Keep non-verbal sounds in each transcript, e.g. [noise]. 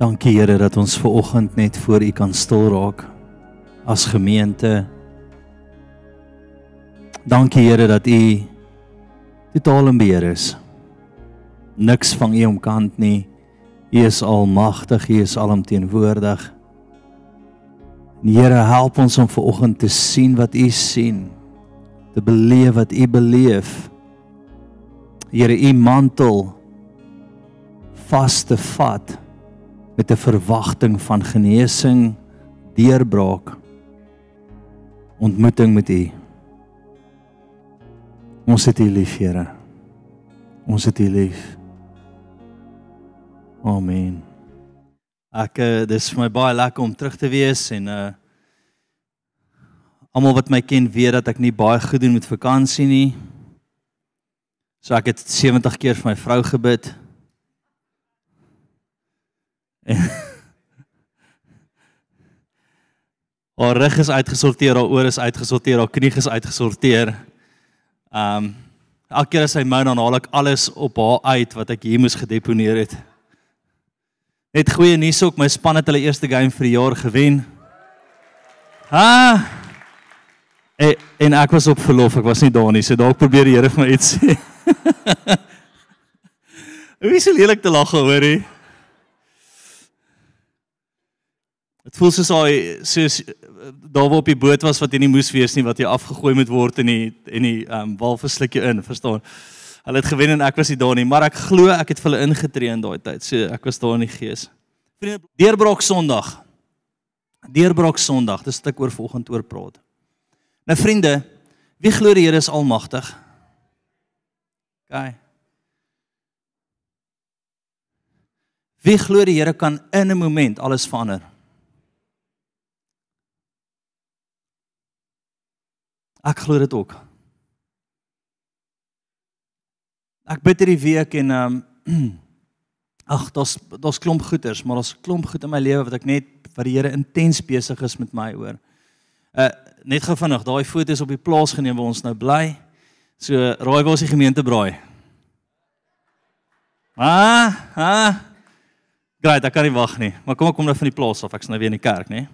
Dankie Here dat ons ver oggend net voor U kan stil raak as gemeente. Dankie Here dat U totaal in beheer is. Niks van U omkant nie. U is almagtig, U is alomteenwoordig. Here, help ons om ver oggend te sien wat U sien, te beleef wat U beleef. Here, U mantel vas te vat met 'n verwagting van genesing, deurbraak, ontmoeting met U. Ons het U lief, Here. Ons het U lief. Amen. Ek uh, dis vir my baie lekker om terug te wees en uh almal wat my ken weet dat ek nie baie goed doen met vakansie nie. So ek het 70 keer vir my vrou gebid. [laughs] haar rug is uitgesorteer, haar oor is uitgesorteer, haar knie is uitgesorteer. Um elke keer as sy mou dan haal ek alles op haar uit wat ek hier moes gedeponeer het. Net goeie nuus ook, my span het hulle eerste game vir die jaar gewen. Ha! En, en ek was op verlof, ek was nie daar nie, so dalk probeer die Here vir my iets sê. [laughs] Wie is lelik te lag hoor jy? Dit voel soos hy soos daar waar op die boot was wat jy nie moes wees nie wat jy afgegooi moet word in die en die ehm um, walvislik jou in, verstaan? Hulle het gewen en ek was nie daar nie, maar ek glo ek het vir hulle ingetree in daai tyd. So ek was daar in die gees. Vriende, deurbraak Sondag. Deurbraak Sondag, dis wat ek oor volgende oor praat. Nou vriende, wie glo die Here is almagtig? OK. Wie glo die Here kan in 'n oomblik alles verander? Ek glo dit ook. Ek bid hierdie week en ehm um, [clears throat] ag, daar's daar's klomp goeters, maar daar's klomp goed in my lewe wat ek net wat die Here intens besig is met my oor. Uh net gou vinnig, daai foto's op die plaas geneem waar ons nou bly. So raai waar ons die gemeente braai. Ah, ah. Great, ek kan nie wag nie. Maar kom ek kom nou van die plaas af. Ek's nou weer in die kerk, nê?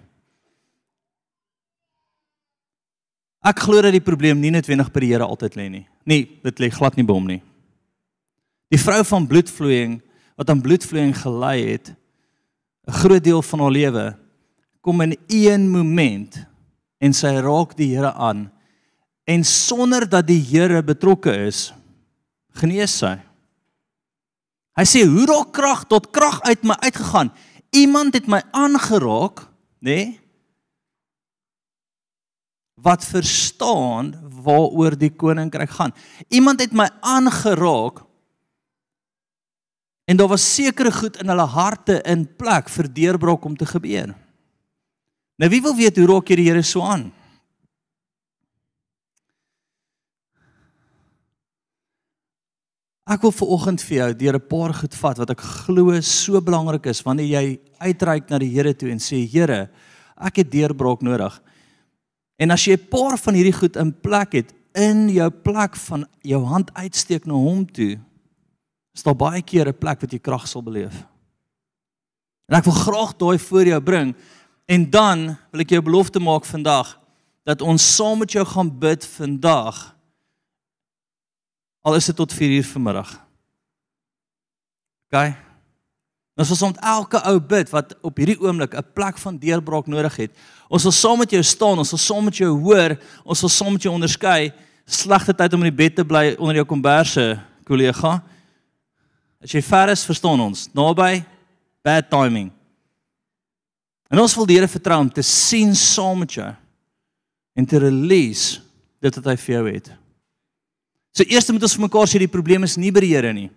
Ek glo dat die probleem nie noodwendig by die Here altyd lê nie. Nee, dit lê glad nie by hom nie. Die vrou van bloedvloeiing wat aan bloedvloeiing gelei het, 'n groot deel van haar lewe kom in een moment en sy raak die Here aan en sonder dat die Here betrokke is, genees sy. Hy sê hoe raak krag tot krag uit my uitgegaan. Iemand het my aangeraak, nê? Nee? Wat verstaan waaroor die koninkryk gaan. Iemand het my aangeraak en daar was sekere goed in hulle harte in plek vir deurbraak om te gebeur. Nou wie wil weet hoe raak jy die Here so aan? Ek wil ver oggend vir jou deur 'n paar goed vat wat ek glo so belangrik is wanneer jy uitreik na die Here toe en sê Here, ek het deurbraak nodig. En as jy 'n paar van hierdie goed in plek het in jou plek van jou hand uitsteek na hom toe, is daar baie keer 'n plek wat jy krag sal beleef. En ek wil graag daai voor jou bring en dan wil ek jou belofte maak vandag dat ons saam met jou gaan bid vandag. Al is dit tot 4 uur vanmiddag. OK. Ons wil soms elke ou bid wat op hierdie oomblik 'n plek van deurbraak nodig het. Ons wil saam met jou staan, ons wil saam met jou hoor, ons wil saam met jou onderskei. Slegte tyd om in die bed te bly onder jou komberse, kollega. As jy ver is, verstaan ons. Naby, bad timing. En ons wil die Here vertrou om te sien saam met jou en te release dit wat hy vir jou het. So eers moet ons vir mekaar sê die probleem is nie by die Here nie.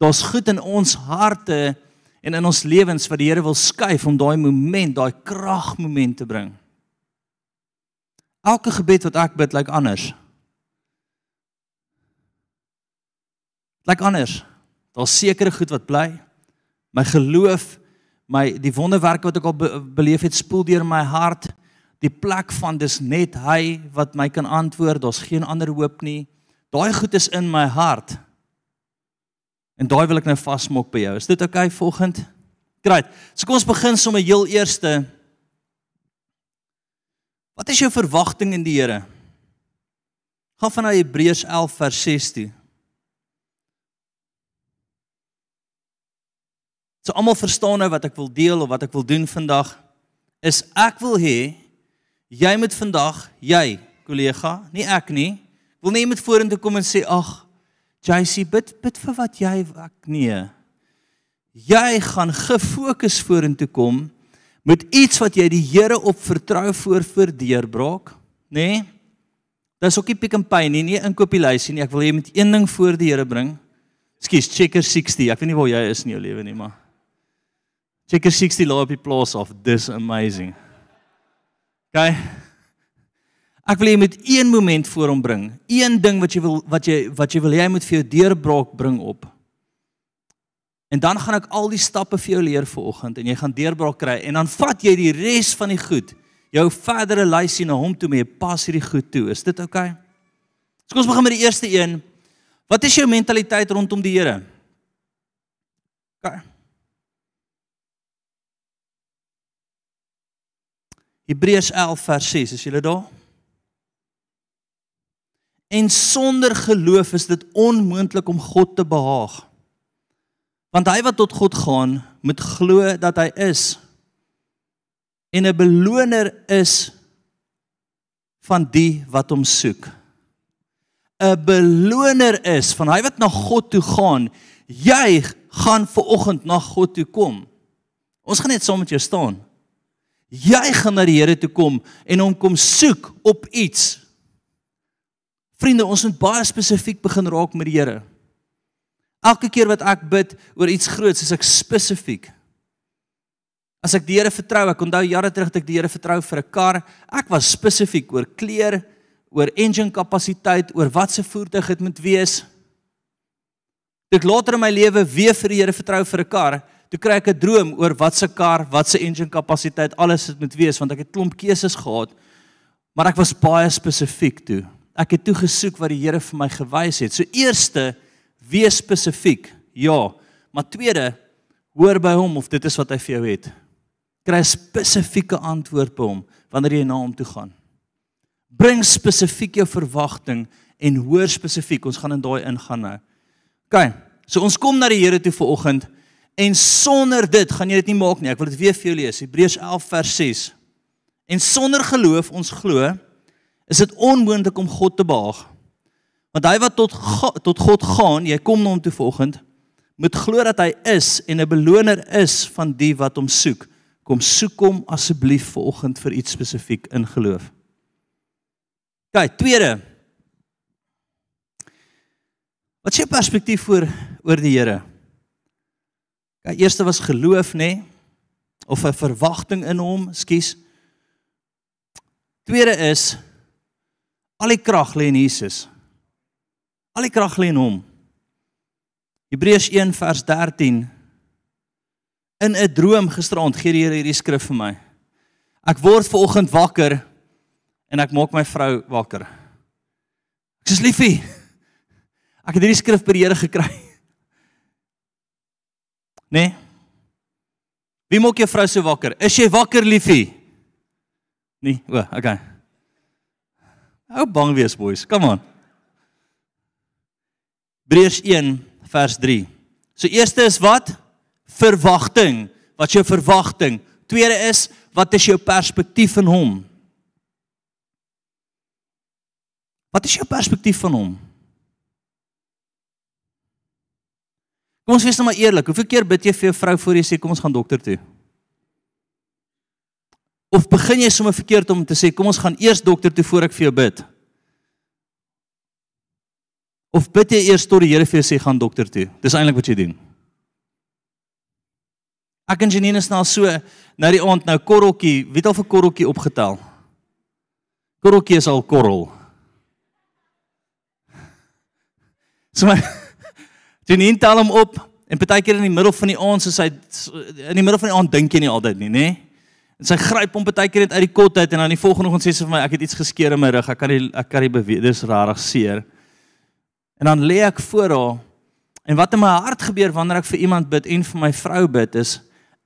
Daar's goed in ons harte en in ons lewens wat die Here wil skuif om daai moment, daai kragmoment te bring. Elke gebed wat ek bid, lyk like anders. Lyk like anders. Daar's sekere goed wat bly. My geloof, my die wonderwerke wat ek al be beleef het, spoel deur my hart. Die plek van dis net hy wat my kan antwoord. Daar's geen ander hoop nie. Daai goed is in my hart. En daai wil ek nou vasmok by jou. Is dit oukei okay, volgende? Great. So kom ons begin sommer heel eerste. Wat is jou verwagting in die Here? Gaan van Hebreërs 11 vers 6 toe. So almal verstaan nou wat ek wil deel of wat ek wil doen vandag is ek wil hê jy moet vandag jy kollega, nie ek nie, wil nie met vorentoe kom en sê ag JC bid bid vir wat jy ek nee. Jy gaan gefokus vorentoe kom met iets wat jy die Here op vertrou voor vir deurbraak, nê? Nee? Dis ook nie pick and pay nie, nie inkopieslysie nie. Ek wil jy met een ding voor die Here bring. Skus, checker 60. Ek weet nie waar jy is in jou lewe nie, maar Checker 60 laai op die plaas af. Dis amazing. OK. Ek wil jy met een moment voor hom bring. Een ding wat jy wil wat jy wat jy wil jy moet vir jou deurbraak bring op. En dan gaan ek al die stappe vir jou leer vanoggend en jy gaan deurbraak kry en dan vat jy die res van die goed. Jou verdere lysie na hom toe mee pas hierdie goed toe. Is dit OK? So kom ons begin met die eerste een. Wat is jou mentaliteit rondom die Here? OK. Hebreërs 11 vers 6, is julle daar? En sonder geloof is dit onmoontlik om God te behaag. Want hy wat tot God gaan, moet glo dat hy is en 'n beloner is van die wat hom soek. 'n Beloner is van hy wat na God toe gaan. Jy gaan ver oggend na God toe kom. Ons gaan net saam met jou staan. Jy gaan na die Here toe kom en hom kom soek op iets. Vriende, ons moet baie spesifiek begin raak met die Here. Elke keer wat ek bid oor iets groots, is ek spesifiek. As ek die Here vertrou, ek onthou jare terug dat ek die Here vertrou vir 'n kar, ek was spesifiek oor kleur, oor engine kapasiteit, oor wat se voertuig dit moet wees. Ek later in my lewe weer vir die Here vertrou vir 'n kar, toe kry ek 'n droom oor wat se kar, wat se engine kapasiteit, alles het moet wees want ek het klomp keuses gehad. Maar ek was baie spesifiek toe. Ek het toe gesoek wat die Here vir my gewys het. So eerste, wees spesifiek. Ja, maar tweede, hoor by hom of dit is wat hy vir jou het. Kry 'n spesifieke antwoord by hom wanneer jy na hom toe gaan. Bring spesifiek jou verwagting en hoor spesifiek. Ons gaan in daai ingaan nou. OK. So ons kom na die Here toe vir oggend. En sonder dit gaan jy dit nie maak nie. Ek wil dit weer vir jou lees. Hebreërs 11 vers 6. En sonder geloof ons glo is dit onmoontlik om God te behaag. Want hy wat tot tot God gaan, jy kom na hom toe vanoggend, moet glo dat hy is en 'n beloner is van die wat hom soek. Kom soek hom asseblief vanoggend vir iets spesifiek in geloof. Kyk, tweede. Wat is jou perspektief oor oor die Here? Ja, eerste was geloof, nê? Nee, of 'n verwagting in hom, skus. Tweede is al die krag lê in Jesus. Al die krag lê in hom. Hebreërs 1 vers 13 In 'n droom gisterand gee die Here hierdie skrif vir my. Ek word ver oggend wakker en ek maak my vrou wakker. Ek sê liefie, ek het hierdie skrif by die Here gekry. Nê? [laughs] Nee? Wie maak jou vrou so wakker? Is jy wakker, liefie? Nee, o, okay. Hou bang wees, boys. Come on. Hebreërs 1 vers 3. So eerste is wat? Verwagting. Wat is jou verwagting? Tweede is wat is jou perspektief in hom? Wat is jou perspektief van hom? Kom ons wees nou maar eerlik. Hoeveel keer bid jy vir jou vrou voor jy sê kom ons gaan dokter toe? Of begin jy sommer verkeerd om te sê kom ons gaan eers dokter toe voor ek vir jou bid? Of bid jy eers tot die Here vir jou sê gaan dokter toe? Dis eintlik wat jy doen. Ek en Janine is nou so nou die aand nou korreltjie, wie het al vir korreltjie opgetel? Korreltjie is al korrel. So my [laughs] Janine tel hom op en partykeer in die middel van die aand soos hy in die middel van die aand dink jy nie altyd nie, nê? En sy gryp hom partykeer net uit die kot uit en dan die volgende oggend sê sy vir my ek het iets geskeur in my rug, ek kan nie ek kan nie beweeg, dis rarig seer. En dan lê ek voor haar en wat in my hart gebeur wanneer ek vir iemand bid en vir my vrou bid is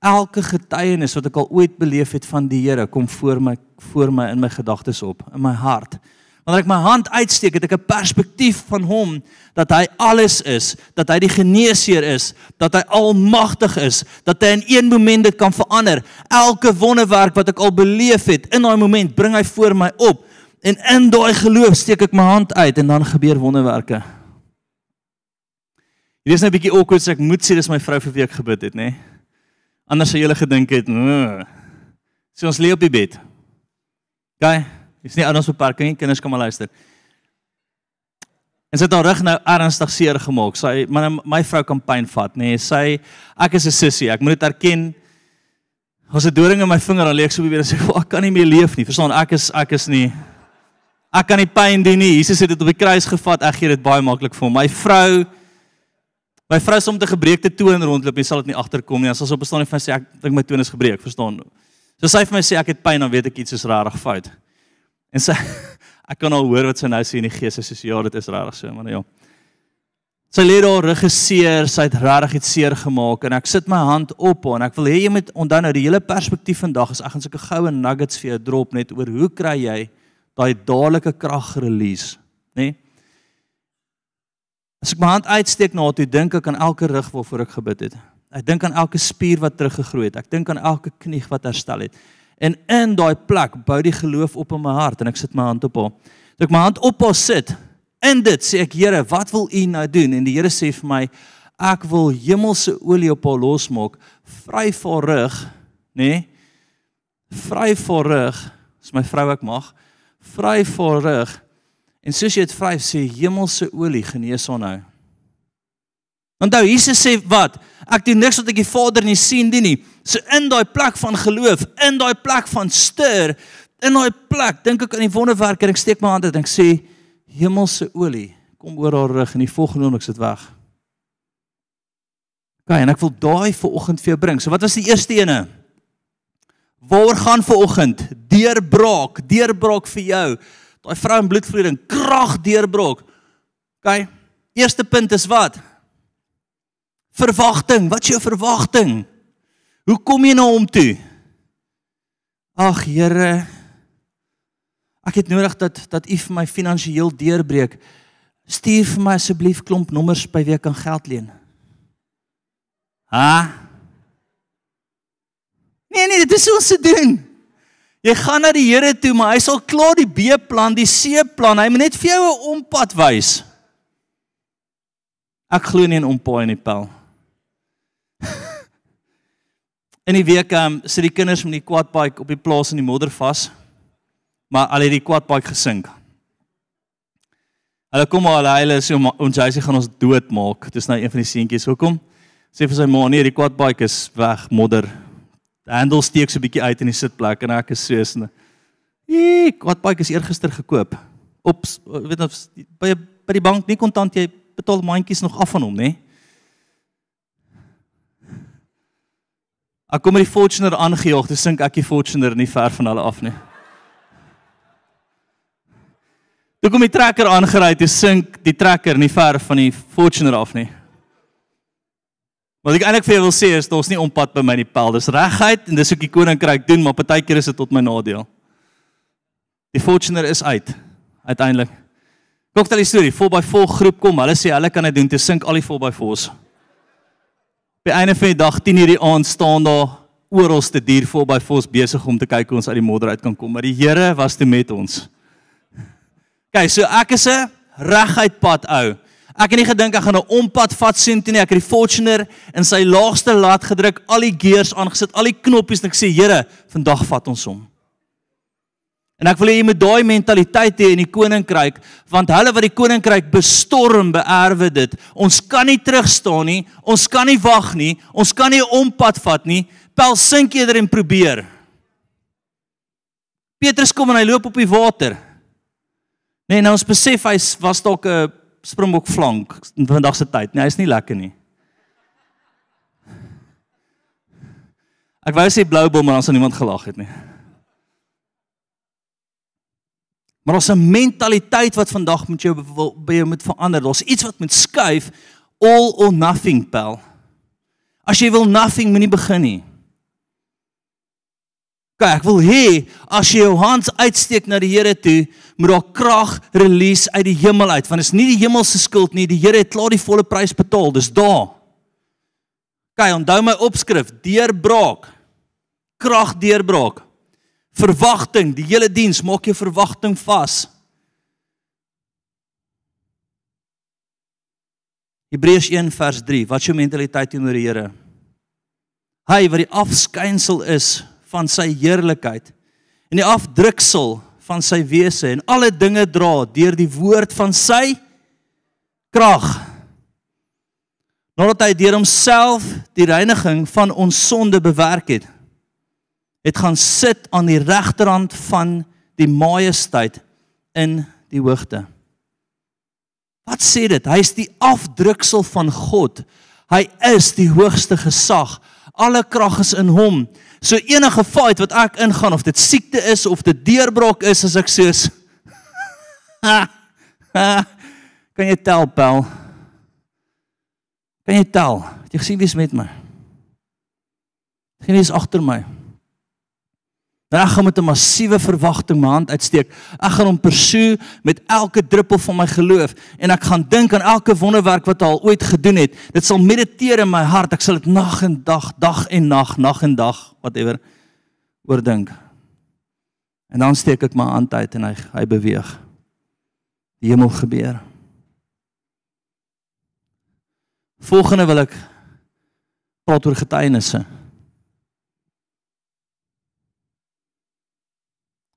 elke getuienis wat ek al ooit beleef het van die Here kom voor my voor my in my gedagtes op, in my hart. Wanneer ek my hand uitsteek, het ek 'n perspektief van hom dat hy alles is, dat hy die geneesheer is, dat hy almagtig is, dat hy in een oomblik dit kan verander. Elke wonderwerk wat ek al beleef het, in daai oomblik bring hy voor my op. En in daai geloof steek ek my hand uit en dan gebeur wonderwerke. Hier is net 'n bietjie awkward, so ek moet sê dis my vrou vir wie ek gebid het, nê. Nee? Anders sou julle gedink het, "So ons lê op die bed." Gaan. Dis nie ouens beperking nie, kinders kan maar luister. En sy het haar rug nou ernstig seer gemaak. Sy my my vrou kan pyn vat, nê. Nee, sy ek is 'n sussie, ek moet dit erken. As 'n doring in my vinger dan lê ek so weer en sê, "Ek kan nie meer leef nie." Verstaan, ek is ek is nie ek kan nie pyn doen nie. Jesus het dit op die kruis gevat. Ek gee dit baie maklik vir hom. My vrou My vrou som te gebreekte toon rondloop, jy sal dit nie agterkom nie. As ons op bestaan en sê ek dink my toon is gebreek, verstaan? So sy vir my sê ek het pyn, dan weet ek iets is rarig fout. En sy [laughs] ek kan al hoor wat sy nou sê in die gees, sy sê ja, dit is rarig so, maar ja. Sy lê daar regisseer, sy het rarig iets seer gemaak en ek sit my hand op haar en ek wil hê jy moet onthou nou die hele perspektief vandag is ek gaan sulke goue nuggets vir jou drop net oor hoe kry jy daai dadelike krag release, nê? Nee? As ek my hand uitsteek na toe, dink ek aan elke rug waarvoor ek gebid het. Ek dink aan elke spier wat teruggegroei het. Ek dink aan elke knie wat herstel het. En in daai plek bou die geloof op in my hart en ek sit my hand op haar. Toe ek my hand op haar sit, in dit sê ek Here, wat wil U nou doen? En die Here sê vir my, ek wil hemelse olie op haar losmaak, vry vir rug, nê? Nee? Vry vir rug, as my vrou ek mag, vry vir rug. En soos jy dit vry sê hemelse olie genees haar nou. Onthou Jesus sê wat? Ek doen niks wat ek die Vader nie sien doen nie. So in daai plek van geloof, in daai plek van stir, in daai plek dink ek aan die wonderwerker. Ek steek my hand uit en ek sê hemelse olie kom oor haar rug en die volgende oomblik sit weg. Gaan en ek wil daai vir oggend vir jou bring. So wat was die eerste ene? Waar gaan vir oggend? Deurbraak, deurbraak vir jou. Daai vrou in bloedvloeiing, krag deurbraak. OK. Eerste punt is wat? Verwagting. Wat is jou verwagting? Hoe kom jy na hom toe? Ag Here, ek het nodig dat dat U vir my finansiëel deurbreek. Stuur vir my asseblief klomp nommers by wie ek kan geld leen. Ha? Nee nee, dit is ons se doen. Jy gaan na die Here toe, maar hy sal klaar die B-plan, die C-plan. Hy moet net vir jou 'n ompad wys. Ek glo nie in ompaai in die pel. In die week um, sit die kinders met die quadbike op die plaas in die modder vas. Maar al het die quadbike gesink. Hulle kom al hulle sê ons hy sê gaan ons doodmaak. Dis nou een van die seentjies. Hoekom? Sê vir sy ma nee, die quadbike is weg, modder. Die handel steek so 'n bietjie uit in die sitplek en ek is so is. Nee, quadbike is eergister gekoop. Op weet of by by die bank nie kontant jy betaal mandjies nog af van hom, nê? Nee? Ek kom met die Fortuner aangejaag, dis sink ek die Fortuner nie ver van hulle af nie. Toe kom die trekker aangery, toe sink die trekker nie ver van die Fortuner af nie. Wat ek eintlik vir jou wil sê is daar's nie ompad by my die pel. Dis regheid en dis ook die koninkryk doen, maar partykeer is dit tot my nadeel. Die Fortuner is uit uiteindelik. Kom ek vertel die storie. 4x4 groep kom, hulle sê hulle kan dit doen, toe sink al die 4x4's. Op die einde van die dag 10:00 die aand staan daar oralste dier vol by vos besig om te kyk hoe ons uit die modder uit kan kom, maar die Here was toe met ons. OK, so ek is 'n reguit pad ou. Ek het nie gedink ek gaan 'n ompad vat sien toe nie. Ek het die Fortuner in sy laagste lat gedruk, al die gears aangesit, al die knoppies en ek sê Here, vandag vat ons hom. En ek wil hê jy moet daai mentaliteit hê in die koninkryk, want hulle wat die koninkryk bestorm, beerwe dit. Ons kan nie terugstaan nie, ons kan nie wag nie, ons kan nie ompad vat nie. Pel sink eerder en probeer. Petrus kom en hy loop op die water. Nee, nou ons besef hy was dalk 'n springbok flank in vandag se tyd. Nee, hy's nie lekker nie. Ek wou sê blou bom, maar ons het niemand gelag het nie. Maar ons 'n mentaliteit wat vandag met jou by jou moet verander. Daar's iets wat moet skuif all or nothing pel. As jy wil nothing moenie begin nie. Kyk, ek wil hê as jy jou hand uitsteek na die Here toe, moet daar krag release uit die hemel uit, want dit is nie die hemel se skuld nie, die Here het klaar die volle prys betaal, dis daar. Kyk, onthou my opskrif, deurbraak. Krag deurbraak. Verwagting, die hele diens maak jou verwagting vas. Hebreërs 1 vers 3. Wat is jou mentaliteit teenoor die Here? Hy wat die afskynsel is van sy heerlikheid en die afdruksel van sy wese en alle dinge dra deur die woord van sy krag. Nadat hy deur homself die reiniging van ons sonde bewerk het, het gaan sit aan die regterhand van die majesteit in die hoogte. Wat sê dit? Hy is die afdruksel van God. Hy is die hoogste gesag. Alle krag is in hom. So enige fight wat ek ingaan of dit siekte is of dit deurbraak is as ek sê [laughs] Kan jy tel, Paul? Kan jy tel? Het jy gesien wie's met my? Geen is agter my. Ek gaan met 'n massiewe verwagting my hand uitsteek. Ek gaan hom persoe met elke druppel van my geloof en ek gaan dink aan elke wonderwerk wat hy al ooit gedoen het. Dit sal mediteer in my hart. Ek sal dit nag en dag, dag en nag, nag en dag, whatever oordink. En dan steek ek my hand uit en hy hy beweeg. Die hemel gebeur. Volgende wil ek praat oor getuienisse.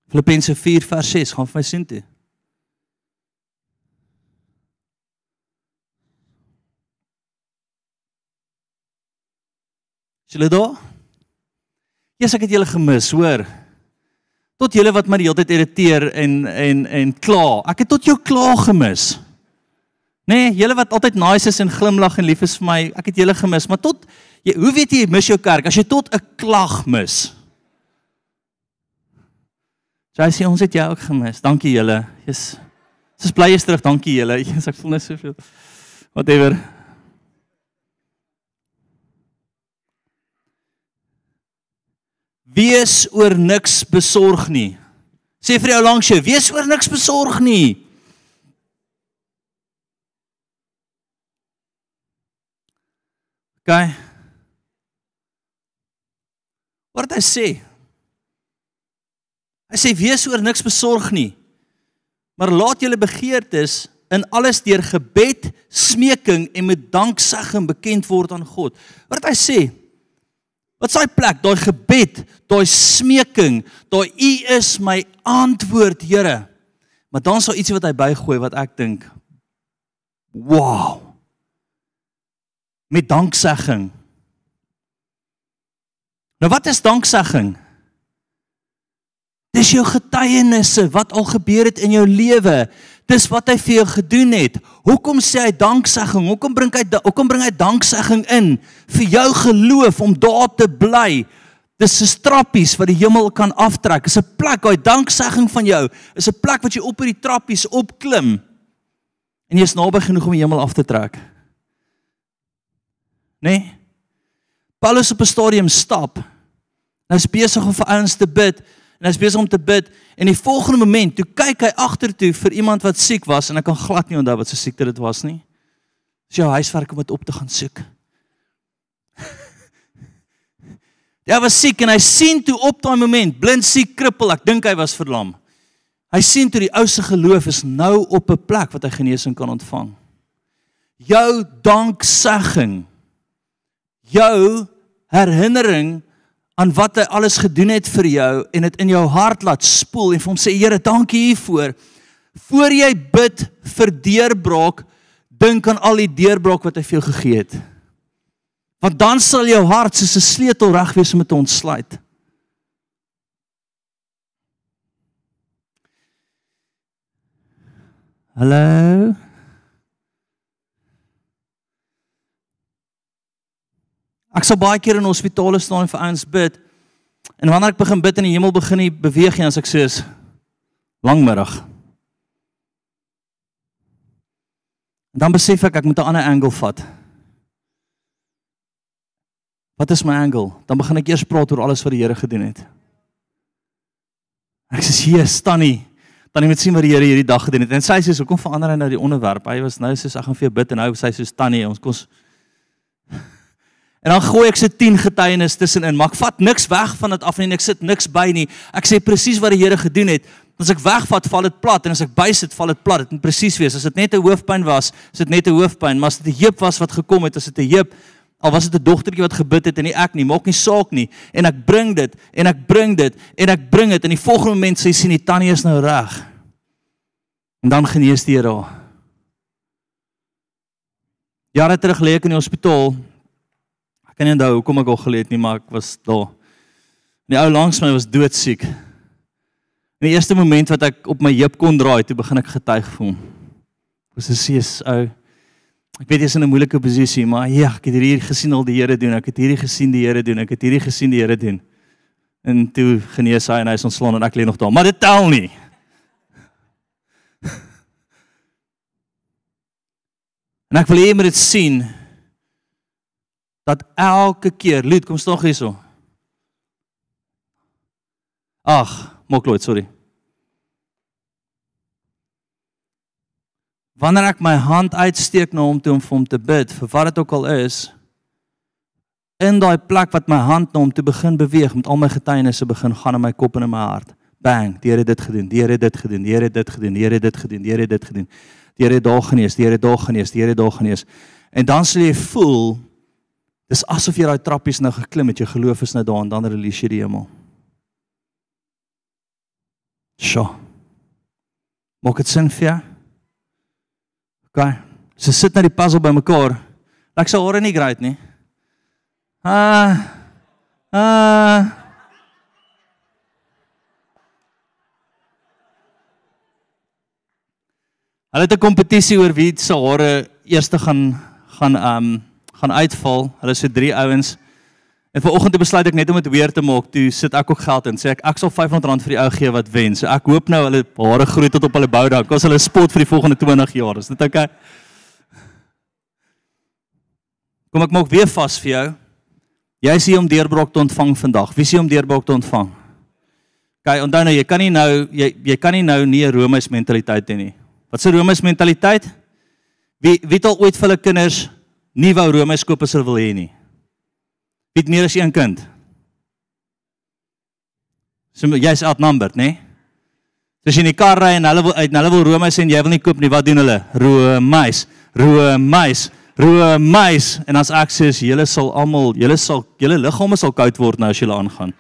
Filippense 4 vers 6 gaan vir my sien toe. Julle daar? Jesus ek het julle gemis, hoor. Tot julle wat my die hele tyd irriteer en en en kla. Ek het tot jou kla gemis. Nee, julle wat altyd nice is en glimlag en lief is vir my, ek het julle gemis, maar tot jy, hoe weet jy mis jou kerk as jy tot 'n klag mis? So hy sê ons het jou ook gemis. Dankie julle. Jesus. Ons is bly jy's terug. Dankie julle. [laughs] Jesus, ek voel net soveel. Whatever. Wees oor niks besorg nie. Sê vir jou langs jou, wees oor niks besorg nie. OK. Wat hy sê? Hy sê wees oor niks besorg nie. Maar laat julle begeertes in alles deur gebed, smeking en met danksegging bekend word aan God. Wat hy sê? Wat s'hy plek, daai gebed, daai smeking, daai U is my antwoord, Here. Maar dan sou ietsie wat hy bygooi wat ek dink, wow. Met danksegging. Nou wat is danksegging? Dis jou getuienisse wat al gebeur het in jou lewe. Dis wat hy vir jou gedoen het. Hoekom sê hy danksegging? Hoekom bring hy hoekom bring hy danksegging in vir jou geloof om daar te bly? Dis 'n trappies wat die hemel kan aftrek. Dis 'n plek, daai danksegging van jou, is 'n plek wat jy op hierdie trappies opklim. En jy is naby genoeg om die hemel af te trek. Nee. Paulus op 'n stadium stap. Hy's besig om vir ouens te bid en hy's besig om te bid en die volgende oomblik toe kyk hy agtertoe vir iemand wat siek was en ek kan glad nie onthou wat se siekte dit was nie. Dis jou huiswerk om dit op te gaan soek. [laughs] Hy was siek en hy sien toe op daai oomblik blind siek krippel, ek dink hy was verlam. Hy sien toe die ou se geloof is nou op 'n plek wat hy genesing kan ontvang. Jou danksegging. Jou herinnering aan wat hy alles gedoen het vir jou en dit in jou hart laat spoel en vir hom sê Here, dankie hiervoor. Voor jy bid vir deurbraak, dink aan al die deurbraak wat hy vir jou gegee het. Want dan sal jou hart soos 'n sleutel reg wees om dit te ontsluit. Hallo. Ek sal baie keer in hospitale staan en vir ouens bid. En wanneer ek begin bid in die hemel begin die beweging as ek sê is langmiddag. En dan besef ek ek moet 'n ander angle vat. Wat is my angle? Dan begin ek eers praat oor alles wat die Here gedoen het. Ek sê hier Tannie, Tannie moet sien wat die Here hierdie dag gedoen het. En sy sê so kom verander hy nou die onderwerp. Hy was nou soos ek gaan vir jou bid en nou sy sê soos Tannie, ons kos En dan gooi ek se 10 getuienis tussenin, maar ek vat niks weg van dit af nie en ek sit niks by nie. Ek sê presies wat die Here gedoen het. As ek wegvat, val dit plat en as ek bysit, val dit plat. Dit moet presies wees. As dit net 'n hoofpyn was, is dit net 'n hoofpyn, maar as dit 'n heup was wat gekom het, as dit 'n heup al was dit 'n dogtertjie wat gebid het en nie ek nie, maak nie saak nie. En ek bring dit en ek bring dit en ek bring dit en die volgende oomblik sê sien die tannie is nou reg. En dan genees die Here haar. Jare terug lê ek in die hospitaal kan nie onthou hoekom ek al gelê het nie, maar ek was daar. Die ou langs my was doodsiek. In die eerste oomblik wat ek op my heup kon draai, toe begin ek getuig vir hom. Was 'n sees ou. Ek weet jy's in 'n moeilike posisie, maar ja, ek het hierdie gesien al die Here doen. Ek het hierdie gesien die Here doen. Ek het hierdie gesien die Here doen. En toe genees hy en hy is ontslaan en ek lê nog daar. Maar dit tel nie. [laughs] En ek wil hê jy moet dit sien dat elke keer, Luit, kom staan hierso. Ag, Mokloot, sorry. Wanneer ek my hand uitsteek na hom toe om vir hom te bid, vir wat dit ook al is, in daai plek wat my hand na hom toe begin beweeg, met al my getuienisse begin gaan in my kop en in my hart. Bang, die Here het dit gedoen. Die Here het dit gedoen. Die Here het dit gedoen. Die Here het dit gedoen. Die Here het dit gedoen. Die Here het daar genees. Die Here het daar genees. Die Here het daar genees. En dan sal jy voel Dis asof jy daai trappies nou geklim het, jy geloof is nou daar en dan release jy die hemel. Sjoe. Maak dit sin vir jou? OK. So sit net die puzzle bymekaar. Ek sou hoor nie great nie. Ah. Ah. Hulle het 'n kompetisie oor wie se hare eerste gaan gaan um gaan uitval. Hulle is so drie ouens. En vanoggend het besluit ek net om dit weer te maak. Toe sit ek ook geld in. Sê ek ek sal R500 vir die ou gee wat wen. So ek hoop nou hulle hare groei tot op hulle bou dan. Kos hulle spot vir die volgende 20 jaar. Is dit oukei? Okay? Kom ek maak weer vas vir jou. Jy is hier om deurbraak te ontvang vandag. Wie is hier om deurbraak te ontvang? Kyk, onthou nou, jy kan nie nou jy jy kan nie nou nie 'n Romeis mentaliteit hê nie. Wat 'n Romeis mentaliteit? Wie wie het al ooit vir hulle kinders nie wou as hulle wil hê nie. Wie het meer as een kind? So jy's outnumbered, né? Nee? As jy in die kar ry en hulle wil uit, hulle wil Romeis en jy wil nie koop nie, wat doen hulle? Romeis, Romeis, Romeis en as ek sê julle sal almal, julle sal julle liggame sal koud word nou as julle aangaan.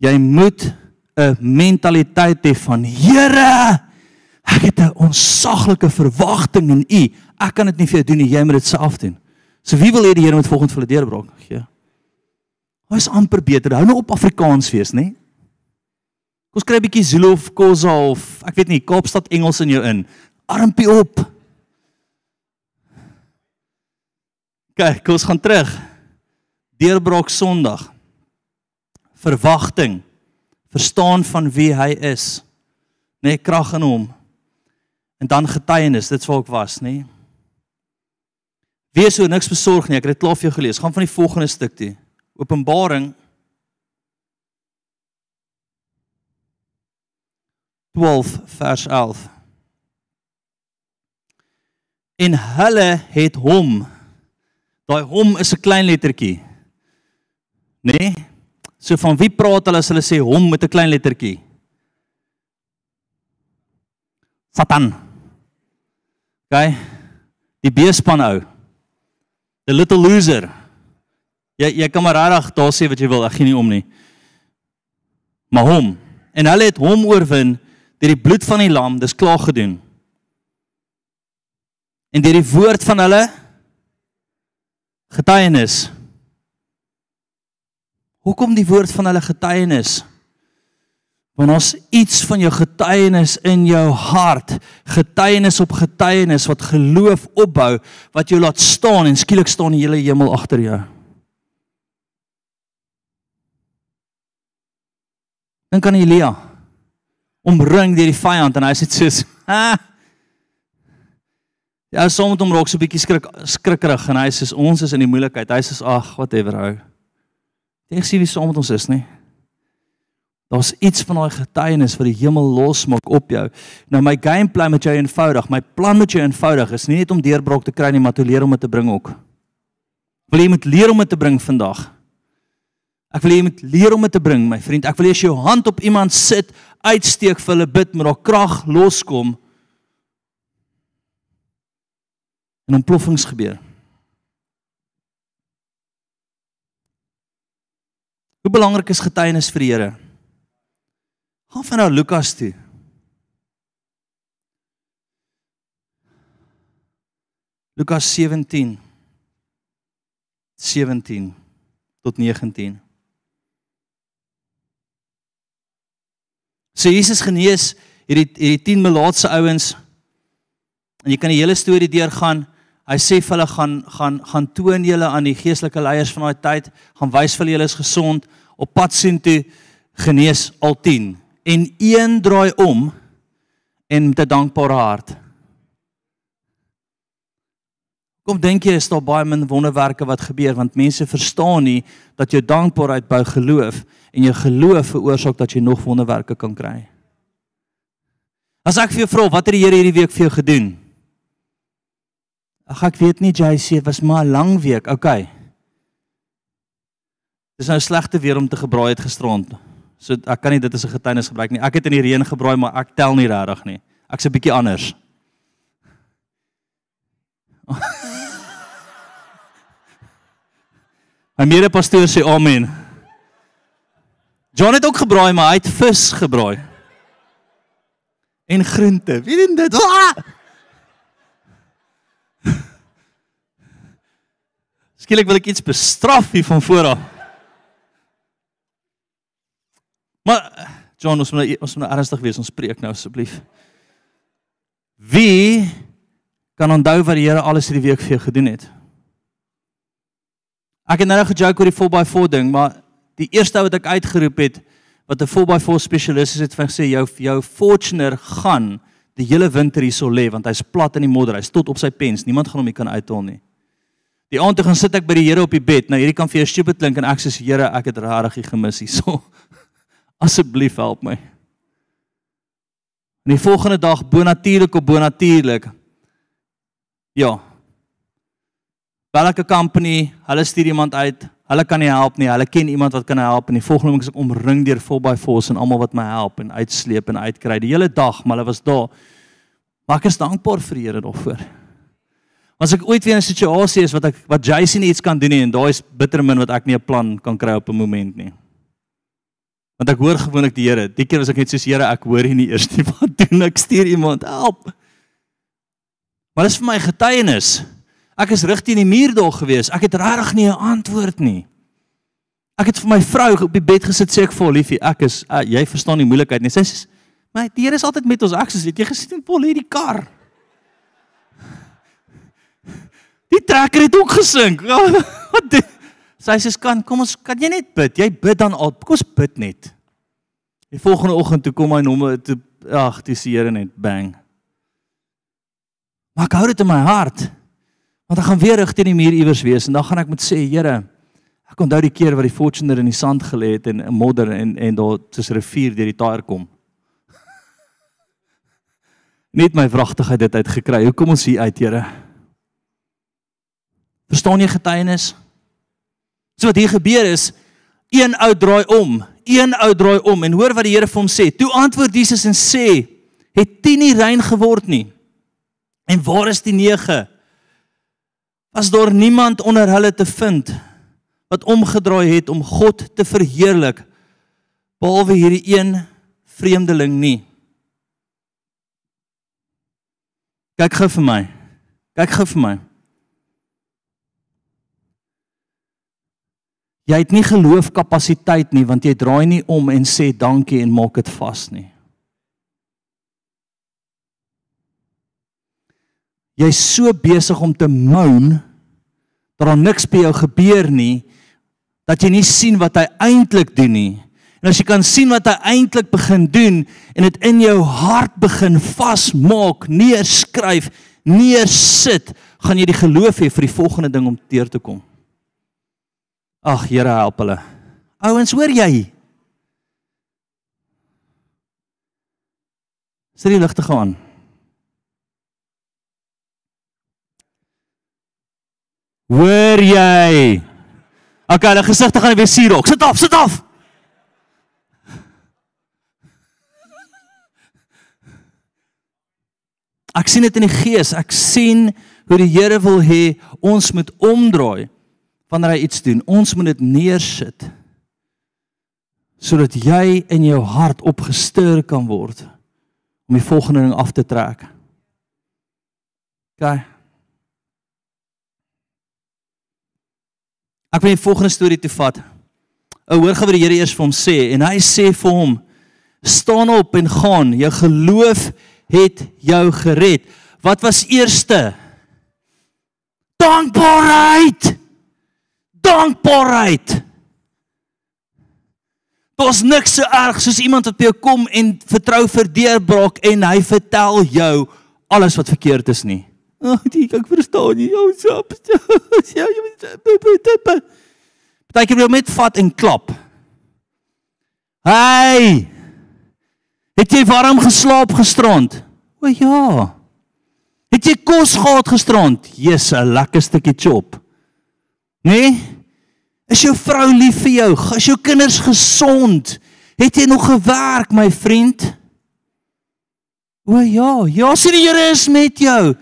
Jy moet 'n mentaliteit hê van Here Ek het 'n onsaglike verwagting in U. Ek kan dit nie vir jou doen nie, jy moet dit self doen. So wie wil hê die Here moet volgens hulle deurbraak gee? Hy is amper beter. Hou nou op Afrikaans wees, nê? Kom skryf 'n bietjie Zulu of Khoza of ek weet nie, Kaapstad Engels in jou in. Armpie op. Kyk, kom ons gaan terug. Deurbraak Sondag. Verwagting. Verstaan van wie hy is. Nê, nee, krag in hom. En dan getuienis, dit's waar ek was, nê? Wees so niks besorg nie. Ek het dit klaar vir jou gelees. Gaan van die volgende stuk toe. Openbaring 12 vers 11. En hulle het hom. Daai hom is 'n klein lettertjie. Nê? Nee? So van wie praat hulle as hulle sê hom met 'n klein lettertjie? Satan. OK. Die beespan ou. The little loser. Jy jy kan maar regtig daar sê wat jy wil, ek gee nie om nie. Maar hom en hulle het hom oorwin deur die bloed van die lam, dis klaar gedoen. En deur die woord van hulle getuienis. Hoekom die woord van hulle getuienis? Want ons iets van jou getuienis in jou hart, getuienis op getuienis wat geloof opbou, wat jou laat staan en skielik staan die hele hemel agter jou. Dan kan Elia omring deur die vyand en hy sê soos, "Ha! Ja, soms moet hom raak so 'n bietjie skrik skrikkerig en hy sê ons is in die moeilikheid. Hy sê, "Ag, whatever hou." Jy sien wie saam met ons is, nie? Daar's iets van daai getuienis wat die hemel losmaak op jou. Nou my gameplan met jou eenvoudig, my plan met jou eenvoudig is nie net om deurbraak te kry nie, maar te leer om dit te bring ook. Wil jy moet leer om dit te bring vandag? Ek wil jy moet leer om dit te bring, my vriend. Ek wil jy as jou hand op iemand sit, uitsteek vir hulle bid, maar daar krag loskom. En ontploffings gebeur. Hoe belangrik is getuienis vir die Here? Gaan van nou Lukas toe. Lukas 17 17 tot 19 So Jesus genees hierdie hierdie 10 melaatse ouens. En jy kan die hele storie deurgaan. Hy sê vir hulle gaan gaan gaan toon julle aan die geestelike leiers van daai tyd, gaan wys vir julle is gesond. Op pad sien toe genees al 10 en een draai om en met 'n dankbare hart. Kom dink jy is daar baie min wonderwerke wat gebeur want mense verstaan nie dat jou dankbaarheid bou geloof en jou geloof veroorsaak dat jy nog wonderwerke kan kry. As ek vir jou vra wat het die Here hierdie week vir jou gedoen? Ag ek weet nie JC, dit was maar 'n lang week. Okay. Dis nou slegte weer om te gebraai het gisterond. So ek kan nie dit as 'n getuienis gebruik nie. Ek het in die reën gebraai, maar ek tel nie regtig nie. Ek's 'n bietjie anders. [laughs] My mede-pastoor sê amen. John het ook gebraai, maar hy het vis gebraai. En groente. Wie doen dit? Ah! [laughs] Skielik wil ek iets bestraf hier van voor af. Maar John, ons moet nou, ons moet nou ernstig wees. Ons spreek nou asseblief. Wie kan onthou wat die Here alles hierdie week vir jou gedoen het? Ek het nou net gejoke oor die 4x4 ding, maar die eerste wat ek uitgeroep het wat 'n 4x4 spesialis is het vir gesê jou jou Fortuner gaan die hele winter hier sou lê want hy's plat in die modder, hy's tot op sy pens. Niemand gaan hom hier kan uithaal nie. Die aand toe gaan sit ek by die Here op die bed. Nou hierdie kan vir jou stupid klink en ek sê Here, ek het regtig gemis hierso. [laughs] Asseblief help my. En die volgende dag bonatuurlik op bonatuurlik. Ja. Bellike company, hulle stuur iemand uit. Hulle kan nie help nie. Hulle ken iemand wat kan help en die volgende oomblik is ek omring deur full by force en almal wat my help en uitsleep en uitkry die hele dag, maar hulle was daar. Maar ek is dankbaar vir die Here daarvoor. As ek ooit weer in 'n situasie is wat ek wat Jason iets kan doen nie en daai is bitter min wat ek nie 'n plan kan kry op 'n oomblik nie. Want ek hoor gewoonlik die Here. Die keer was ek net soos Here, ek hoor nie eers nie [laughs] wat doen ek stuur iemand help. Maar dis vir my getuienis. Ek is reg teen die muur daar gewees. Ek het regtig nie 'n antwoord nie. Ek het vir my vrou op die bed gesit sê ek vir liefie, ek is uh, jy verstaan die moeilikheid nie. Sy sê, "My die Here is altyd met ons." Ek sê, "Het jy gesien Paul hierdie kar?" Die trekker het ook gesink. [laughs] Wat? Sy sê kan kom ons kan jy net bid. Jy bid dan al. Kom ons bid net. Die volgende oggend toe kom my nommer toe ag, dis die Here net bang. Maar ek hou dit in my hart. Want ek gaan weer rig teen die muur iewers wees en dan gaan ek moet sê, Here, ek onthou die keer wat die Fortuner in die sand gelê het en 'n modder en en daar tussen rivier deur die taaier kom. [laughs] Net my wragtigheid dit uitgekry. Hoe kom ons hier uit, Here? Verstaan jy getuienis? So wat hier gebeur is, een ou draai om, een ou draai om en hoor wat die Here vir hom sê. Toe antwoord Jesus en sê: "Het 10 nie rein geword nie? En waar is die 9? Was daar niemand onder hulle te vind wat omgedraai het om God te verheerlik behalwe hierdie een vreemdeling nie?" Kyk gou vir my. Kyk gou vir my. Jy het nie geloofkapasiteit nie want jy draai nie om en sê dankie en maak dit vas nie. Jy's so besig om te moan dat daar niks by jou gebeur nie dat jy nie sien wat hy eintlik doen nie. En as jy kan sien wat hy eintlik begin doen en dit in jou hart begin vasmaak, neerskryf, neersit, gaan jy die geloof hê vir die volgende ding om teer te kom. Ag Here help hulle. Ouens, hoor jy? Sit die ligte gaan. Hoor jy? Okay, hulle gesigte gaan weer suurok. Sit af, sit af. Ek sien dit in die gees. Ek sien hoe die Here wil hê ons moet omdraai wanneer hy iets doen. Ons moet dit neersit sodat jy in jou hart opgestuur kan word om die volgende ding af te trek. OK. Ek wil die volgende storie toe vat. Ou hoor gou wat die Here eers vir hom sê en hy sê vir hom: "Staan op en gaan. Jou geloof het jou gered." Wat was eerste? Dankbaarheid. Dankbaarheid. Daar's niks so erg soos iemand wat by jou kom en vertrou vir deurbraak en hy vertel jou alles wat verkeerd is nie. Ag, oh, ek verstaan nie. Ou sap. Ja, jy moet Partykeer wil met vat en klap. Hey! Het jy warm geslaap gisterand? O ja. Het jy kos gehad gisterand? Jesus, 'n lekker stukkie chop. Nee? Is jou vrou lief vir jou? Is jou kinders gesond? Het jy nog gewerk, my vriend? O ja, ja, sê die Here is met jou.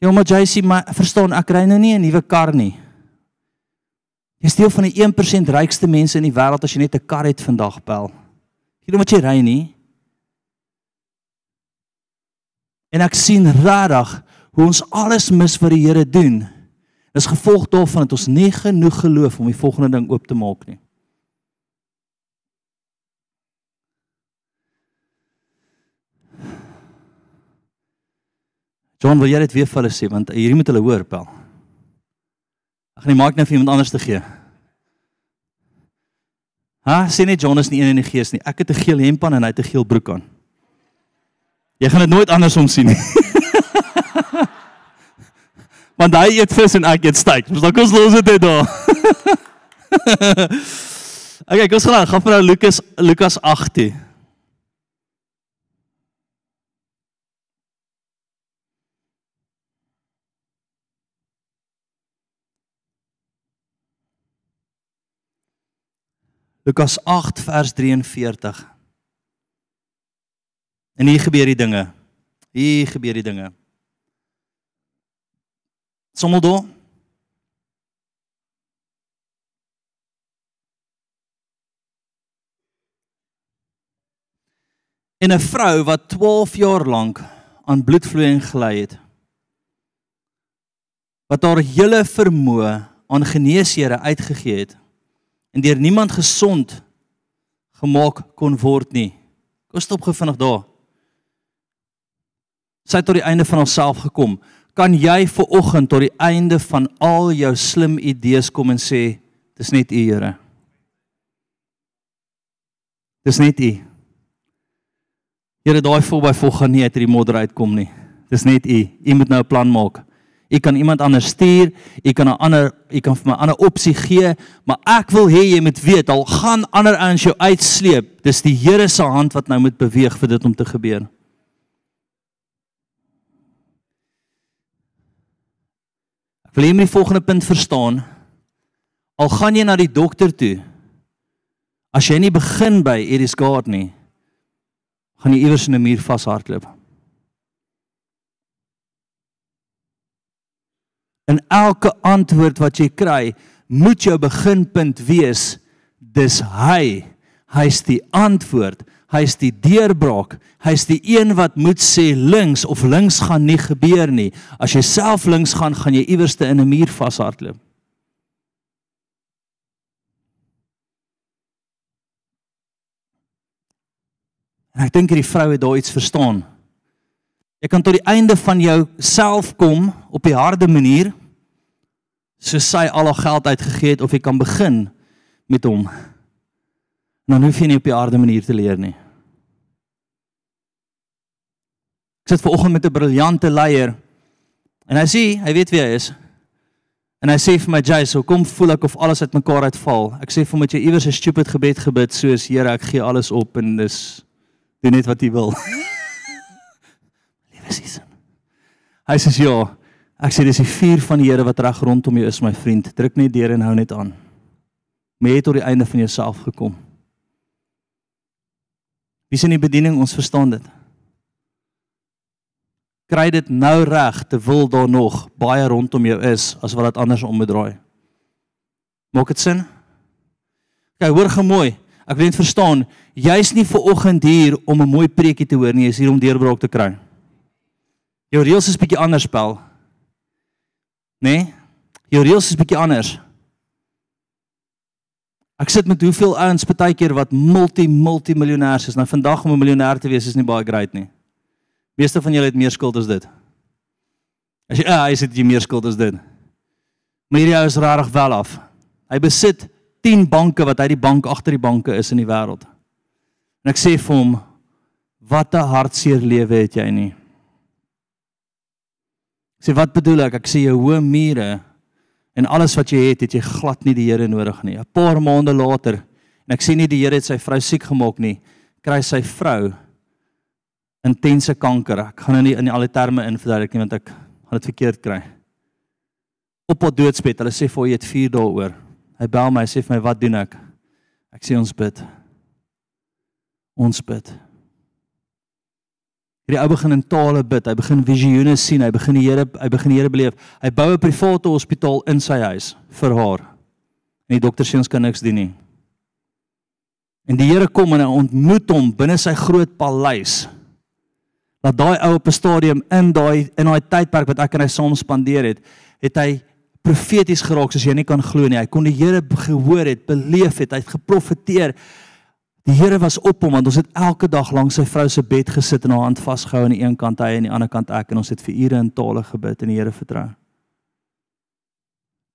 Ja, maar sê maar verstaan, ek ry nou nie 'n nuwe kar nie. Jy's deel van die 1% rykste mense in die wêreld as jy net 'n kar het vandag, pel. Jy weet wat jy ry nie. En ek sien regtig hoe ons alles mis wat die Here doen. Dis gevolg daarvan dat ons nie genoeg geloof om die volgende ding oop te maak nie. John, wil jy dit weer vir hulle sê want hierdie moet hulle hoor, pel. Ag nee, maak net vir iemand anders te gee. Ha, sê net John is nie een in die gees nie. Ek het 'n geel hemp aan en hy het 'n geel broek aan. Jy gaan dit nooit andersom sien nie. [laughs] want hy eet vis en ek eet steak. Ons dalk ons los dit daar. [laughs] okay, kom ons gaan gaan vir nou Lukas Lukas 8. Lukas 8 vers 43. En hier gebeur die dinge. Hier gebeur die dinge. Sommel daar. En 'n vrou wat 12 jaar lank aan bloedvloeiing gely het. Wat haar hele vermoë aan geneesere uitgegee het en deur niemand gesond gemaak kon word nie. Kom stop gou vinnig daar. Sy het tot die einde van haarself gekom kan jy ver oggend tot die einde van al jou slim idees kom en sê dis net u Here. Dis net u. Here daai voorby vol gaan nie uit hierdie modder uitkom nie. Dis net u. U moet nou 'n plan maak. U kan iemand anders stuur, u kan 'n ander, u kan vir my 'n ander opsie gee, maar ek wil hê jy moet weet al gaan ander ouens jou uitsleep, dis die Here se hand wat nou moet beweeg vir dit om te gebeur. Wil jy my volgende punt verstaan? Al gaan jy na die dokter toe, as jy nie begin by it is God nie, gaan jy iewers in 'n muur vashardloop. En elke antwoord wat jy kry, moet jou beginpunt wees, dis hy. Hy's die antwoord hy's die deurbraak. Hy's die een wat moet sê links of links gaan nie gebeur nie. As jy self links gaan, gaan jy iewerste in 'n muur vashardloop. En ek dink hierdie vrou het daar iets verstaan. Jy kan tot die einde van jou self kom op die harde manier soos sy al haar geld uitgegee het of jy kan begin met hom dan hoef jy nie op die aarde manier te leer nie. Ek sit ver oggend met 'n briljante leier en hy sê, hy weet wie hy is. En hy sê vir my, "Jay, so kom voel ek of alles uitmekaar uitval." Ek sê "Moet jy iewers 'n stupid gebed gebid soos, Here, ek gee alles op en dis doen net wat U wil." Hy sê ja. Ek sê dis die vuur van die Here wat reg rondom jou is my vriend. Druk net deur en hou net aan. Jy het tot die einde van jouself gekom. Wie sien die bediening ons verstaan dit. Kry dit nou reg te wil daar nog baie rondom jou is as wat dit anders omdraai. Maak dit sin? Kyk, hoor gemooi. Ek wil net verstaan, jy's nie ver oggend hier om 'n mooi preekie te hoor nie, jy's hier om deurbraak te kry. Jou reëls is bietjie anders spel. Né? Nee? Jou reëls is bietjie anders. Ek sit met hoeveel ouens partykeer wat multi multi miljonêers is. Nou vandag om 'n miljonêr te wees is nie baie great nie. Meeste van julle het meer skuld as dit. As jy ja, hy sê jy meer skuld as dit. Maar hierdie ou is rarig wel af. Hy besit 10 banke wat hy die bank agter die banke is in die wêreld. En ek sê vir hom, wat 'n hartseer lewe het jy nie. Ek sê wat bedoel ek? Ek sê jou hoë mure en alles wat jy het, het jy glad nie die Here nodig nie. 'n Paar maande later en ek sê nie die Here het sy vrou siek gemaak nie, kry sy vrou intense kanker. Ek gaan nou nie in die alle terme inverduidelik nie want ek gaan dit verkeerd kry. Op op doodsbed. Hulle sê vir hom jy het 4 dae oor. Hy bel my, hy sê vir my, "Wat doen ek?" Ek sê ons bid. Ons bid. Hierdie ou begin in tale bid, hy begin visioene sien, hy begin die Here, hy begin die Here beleef. Hy bou 'n private hospitaal in sy huis vir haar. En die dokter sê ons kan niks doen nie. En die Here kom en hy ontmoet hom binne sy groot paleis. Dat daai ou op 'n stadium in daai in daai tydperk wat ek en hy saam spandeer het, het hy profeties geraak soos jy nie kan glo nie. Hy kon die Here gehoor het, beleef het, hy het geprofeteer. Die Here was op hom want ons het elke dag langs sy vrou se bed gesit en haar hand vasgehou aan die een kant hy en aan die ander kant ek en ons het vir ure in tale gebid en die Here vertrou.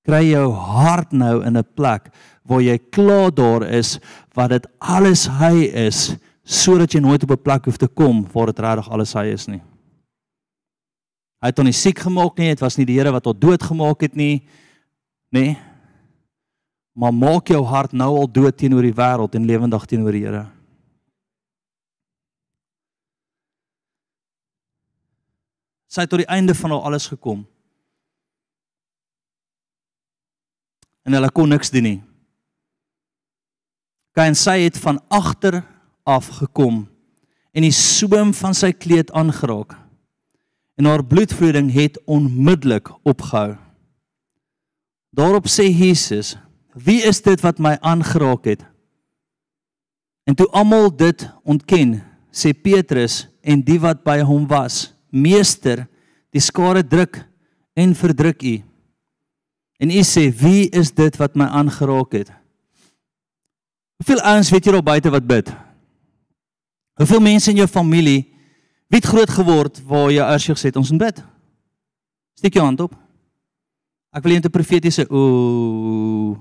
Kry jou hart nou in 'n plek waar jy klaar daar is wat dit alles hy is sodat jy nooit op 'n plek hoef te kom waar dit regtig alles hy is nie. Hy het hom nie siek gemaak nie, dit was nie die Here wat hom dood gemaak het nie. Nê? Nee. Maar maak jou hart nou al dood teenoor die wêreld en lewendig teenoor die Here. Sy het tot die einde van al alles gekom. En hulle kon niks doen nie. Kyk, sy het van agter af gekom en die soem van sy kleed aangeraak en haar bloedvloeiing het onmiddellik opgehou. Daarop sê Jesus: "Wie is dit wat my aangeraak het?" En toe almal dit ontken, sê Petrus en die wat by hom was: "Meester, die skare druk en verdruk u." En u sê: "Wie is dit wat my aangeraak het?" Hoeveel ouens weet jy daar buite wat bid? Hoeveel mense in jou familie Wie het groot geword waar jy eers gesê het ons moet bid? Steek jou hand op. Ek wil net 'n profetiese ooh.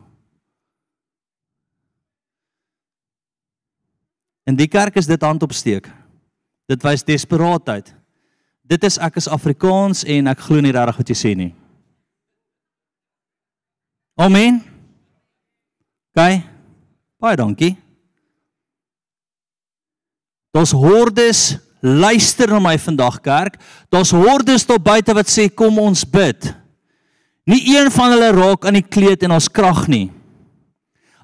In die kerk is dit hand opsteek. Dit wys desperaatheid. Dit is ek is Afrikaans en ek glo nie regtig wat jy sê nie. Amen. Gaan. Baie dankie. Ons hordes luister na my vandag kerk. Daar's hordes tot buite wat sê kom ons bid. Nie een van hulle raak aan die kleed en ons krag nie.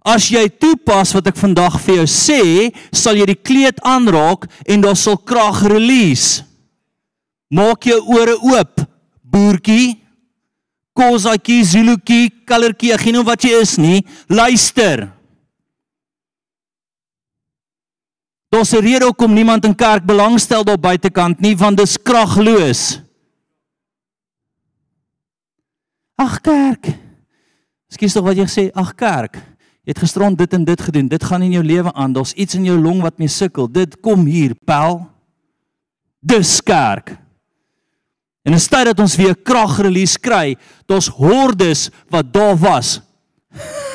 As jy toepas wat ek vandag vir jou sê, sal jy die kleed aanraak en daar sal krag release. Maak jou ore oop, boertjie. Kozatjie, Zulukie, Kalertjie, ek weet nie wat jy is nie. Luister. Daar's 'n rede hoekom niemand in kerk belangstel daar buitekant nie, want dis kragloos. Ag kerk. Skus tog wat jy sê, ag kerk. Het gisterond dit en dit gedoen. Dit gaan in jou lewe aan. Daar's iets in jou long wat mee sukkel. Dit kom hier, pel. Dis kerk. En in steede dat ons weer kragrelease kry, daar's hordes wat daar was. [laughs]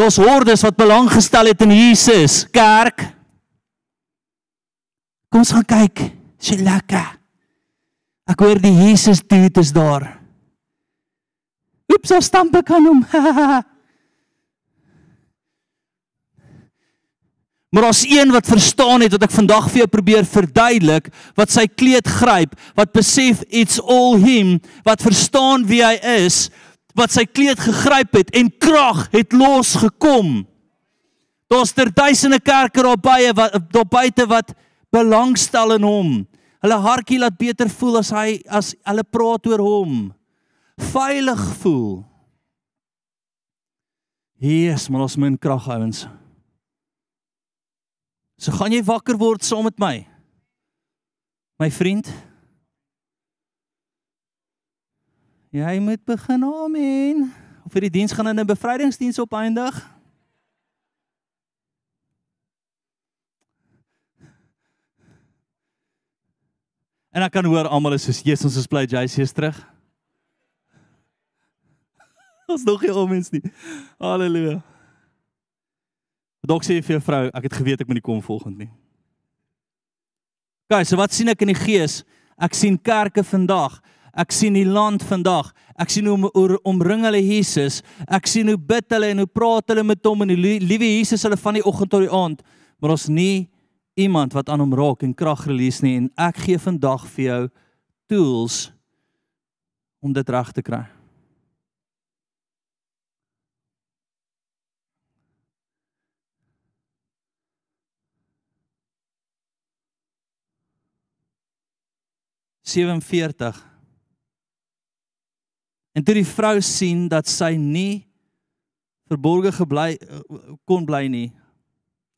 Daar's hordes wat belang gestel het in Jesus, kerk. Kom ons gaan kyk. Dis lekker. Ek hoor die Jesus dude is daar. Oeps, ons stamp ek aan hom. [laughs] Maar daar's een wat verstaan het wat ek vandag vir jou probeer verduidelik, wat sy kleed gryp, wat besef it's all him, wat verstaan wie hy is, wat sy kleed gegryp het en krag het losgekom. Daar's ter duisende kerke daar baie wat daar buite wat belangstel in hom. Hulle hartjie laat beter voel as hy as hulle praat oor hom. Veilig voel. Is maar ons min krag ouens. So gaan jy wakker word saam met my. My vriend. Jy moet begin amen. Of vir die diens gaan in 'n bevrydingsdiens opeindig. En ek kan hoor almal is soos Jesus ons is bly JC is terug. [laughs] Ons nog nie omens nie. Halleluja. Dok sê vir jou vrou, ek het geweet ek moet nie kom volgende nie. Gaan, so wat sien ek in die gees? Ek sien kerke vandag. Ek sien die land vandag. Ek sien hoe om, omring hulle Jesus. Ek sien hoe bid hulle en hoe praat hulle met hom en die liewe Jesus hulle van die oggend tot die aand. Maar ons nie iemand wat aan hom raak en krag release nie en ek gee vandag vir jou tools om dit reg te kry. En toe die vrou sien dat sy nie verborge gebly kon bly nie,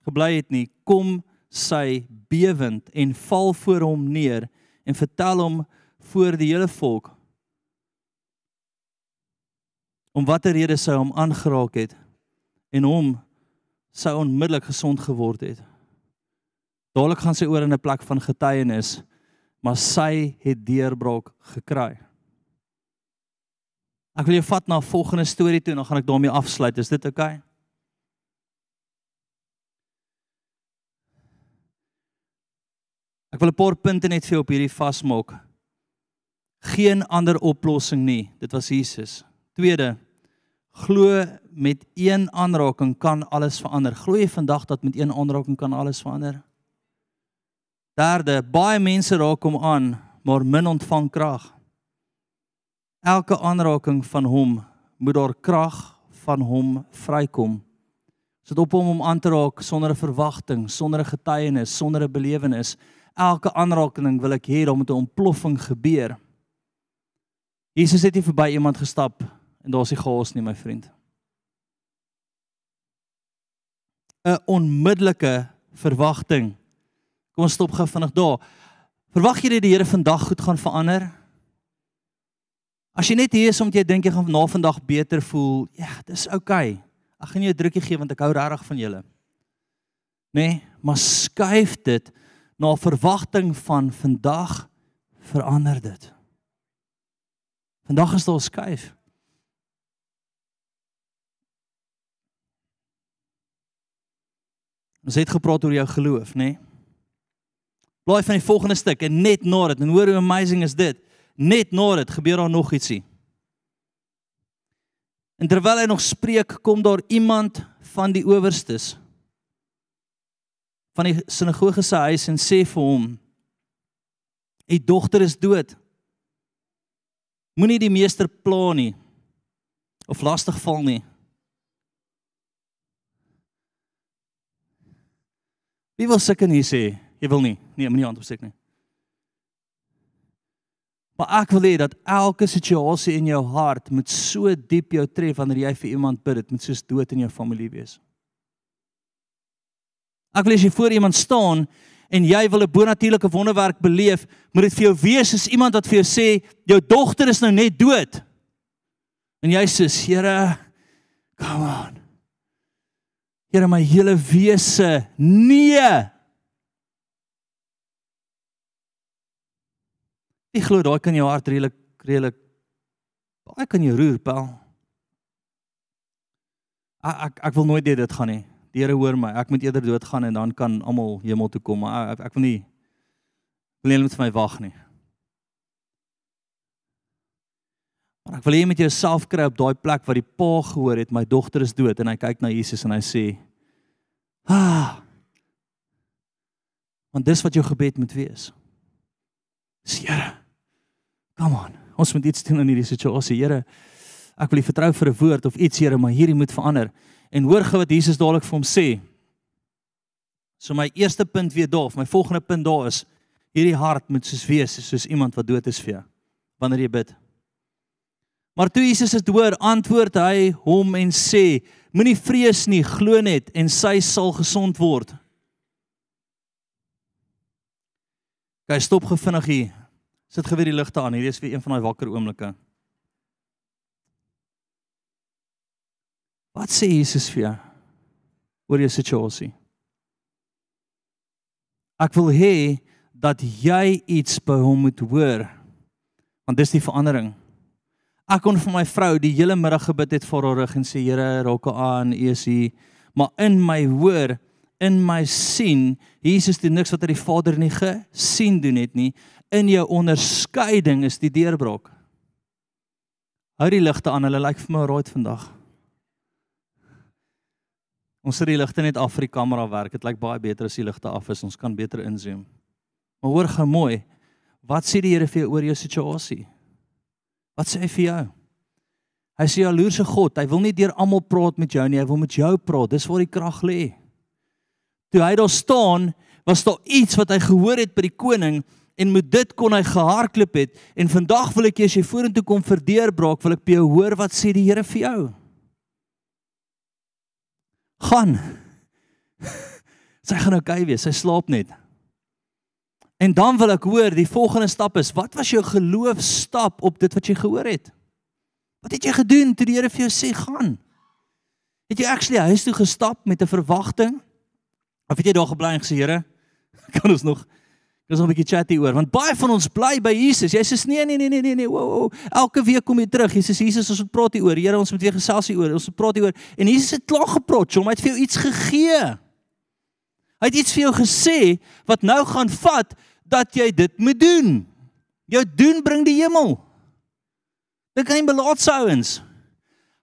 gebly het nie, kom sy bewend en val voor hom neer en vertel hom voor die hele volk om watter rede sy hom aangeraak het en hom sy onmiddellik gesond geword het. Dadelik gaan sy oor in 'n plek van getuienis maar sy het deurbraak gekry. Ek wil jou vat na 'n volgende storie toe en dan gaan ek daarmee afsluit. Is dit oukei? Okay? Ek wil 'n paar punte net vir jou op hierdie vasmaak. Geen ander oplossing nie. Dit was Jesus. Tweede, glo met een aanraking kan alles verander. Glo jy vandag dat met een aanraking kan alles verander? Derde, baie mense raak hom aan, maar min ontvang krag. Elke aanraking van hom moet daar krag van hom vrykom. Sit op hom om aan te raak sonder 'n verwagting, sonder 'n getuienis, sonder 'n belewenis. Elke aanraking wil ek hê daar moet 'n ontploffing gebeur. Jesus het nie verby iemand gestap en daar's nie chaos nie, my vriend. 'n Onmiddellike verwagting Kom ons stop gou vinnig daar. Verwag jy dat die Here vandag goed gaan verander? As jy net hier is omdat jy dink jy gaan na vandag beter voel, ja, dis oukei. Okay. Ek gaan jou 'n drukkie gee want ek hou regtig van julle. Nê? Nee, maar skuif dit na verwagting van vandag verander dit. Vandag is daar skuif. Ons het gepraat oor jou geloof, nê? Nee? Blaai van die volgende stuk en net na dit en hoor hoe amazing is dit. Net na dit gebeur daar nog ietsie. En terwyl hy nog spreek, kom daar iemand van die owerstes van die sinagoge se huis en sê vir hom: "U dogter is dood. Moenie die meester pla nie of lastig val nie." Wie wil seker nie sê Jy wil nie. Nee, moenie hand opsteek nie. Maar ek wil hê dat elke situasie in jou hart moet so diep jou tref wanneer jy vir iemand bid, dit moet soos dood in jou familie wees. Ek wil as jy voor iemand staan en jy wil 'n bonatuurlike wonderwerk beleef, moet dit vir jou wees soos iemand wat vir jou sê jou dogter is nou net dood. En jy sê, Here, come on. Here my hele wese, nee. Ek glo daai kan jou hart redelik redelik daai kan jou roer, Paul. Ek ek ek wil nooit dit gaan nie. Die Here hoor my. Ek moet eerder doodgaan en dan kan almal hemel toe kom, maar ek, ek wil nie wil nie net vir my wag nie. Maar ek wil hê met jouself kry op daai plek waar die pa gehoor het my dogter is dood en hy kyk na Jesus en hy sê: "Ah, Want dis wat jou gebed moet wees. Dis Here. Come on. Ons moet iets doen in hierdie situasie. Here, ek wil U vertrou vir 'n woord of iets, Here, maar hierdie moet verander. En hoor gou wat Jesus dadelik vir hom sê. So my eerste punt weer daar, my volgende punt daar is hierdie hart moet soos wees soos iemand wat dood is vir jou wanneer jy bid. Maar toe Jesus dit hoor, antwoord hy hom en sê: Moenie vrees nie, glo net en sy sal gesond word. Gaan stop gevinnig hier. Sit geweer die ligte aan. Hierdie is weer een van daai wakker oomblikke. Wat sê Jesus vir jou oor jou situasie? Ek wil hê dat jy iets by hom moet hoor. Want dis die verandering. Ek kon vir my vrou die hele middag gebid het vir haar rug en sê Here, raak aan, U is hier. Maar in my hoor, in my sien, Jesus doen niks wat hy die Vader nie gesien doen het nie. In jou onderskeiding is die deurbraak. Hou die ligte aan, hulle lyk vir my raai vandag. Ons sit die ligte net af vir die kamera werk. Dit lyk baie beter as die ligte af is. Ons kan beter inzoom. Maar hoor gou mooi. Wat sê die Here vir jou oor jou situasie? Wat sê hy vir jou? Hy sê jaloerse God, hy wil nie deur almal praat met jou nie, hy wil met jou praat. Dis waar die krag lê. Toe hy daar staan, was daar iets wat hy gehoor het by die koning en met dit kon hy gehardloop het en vandag wil ek jy as jy vorentoe kom vir deurbraak, wil ek by jou hoor wat sê die Here vir jou? Gaan. [laughs] Sy gaan okay wees, sy slaap net. En dan wil ek hoor, die volgende stap is, wat was jou geloofstap op dit wat jy gehoor het? Wat het jy gedoen toe die Here vir jou sê gaan? Het jy actually huis toe gestap met 'n verwagting? Of het jy daar gebly en gesê, Here, [laughs] kan ons nog Ons nog 'n bietjie chatty oor want baie van ons bly by Jesus. Jy sê nee nee nee nee nee nee. Wow, wow. Elke week kom jy terug. Sê Jesus, ons moet praat hier oor. Here, ons moet weer gesels hier oor. Ons moet praat hier oor. En Jesus het klaar gepraat. Hom het vir jou iets gegee. Hy het iets vir jou gesê wat nou gaan vat dat jy dit moet doen. Jou doen bring die hemel. Dink aan die belaatse ouens.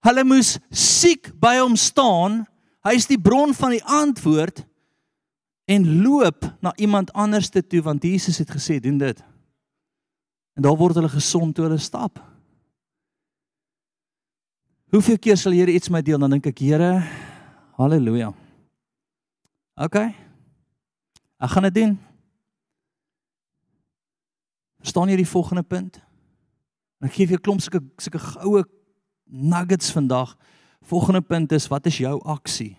Hulle moes siek by hom staan. Hy is die bron van die antwoord en loop na iemand anders toe want Jesus het gesê doen dit. En daar word hulle gesond toe hulle stap. Hoeveel keer sal Here iets met my deel dan dink ek Here, haleluja. OK. Ek gaan dit doen. Verstaan jy die volgende punt? Ek gee vir jou klomp sulke sulke goue nuggets vandag. Volgende punt is wat is jou aksie?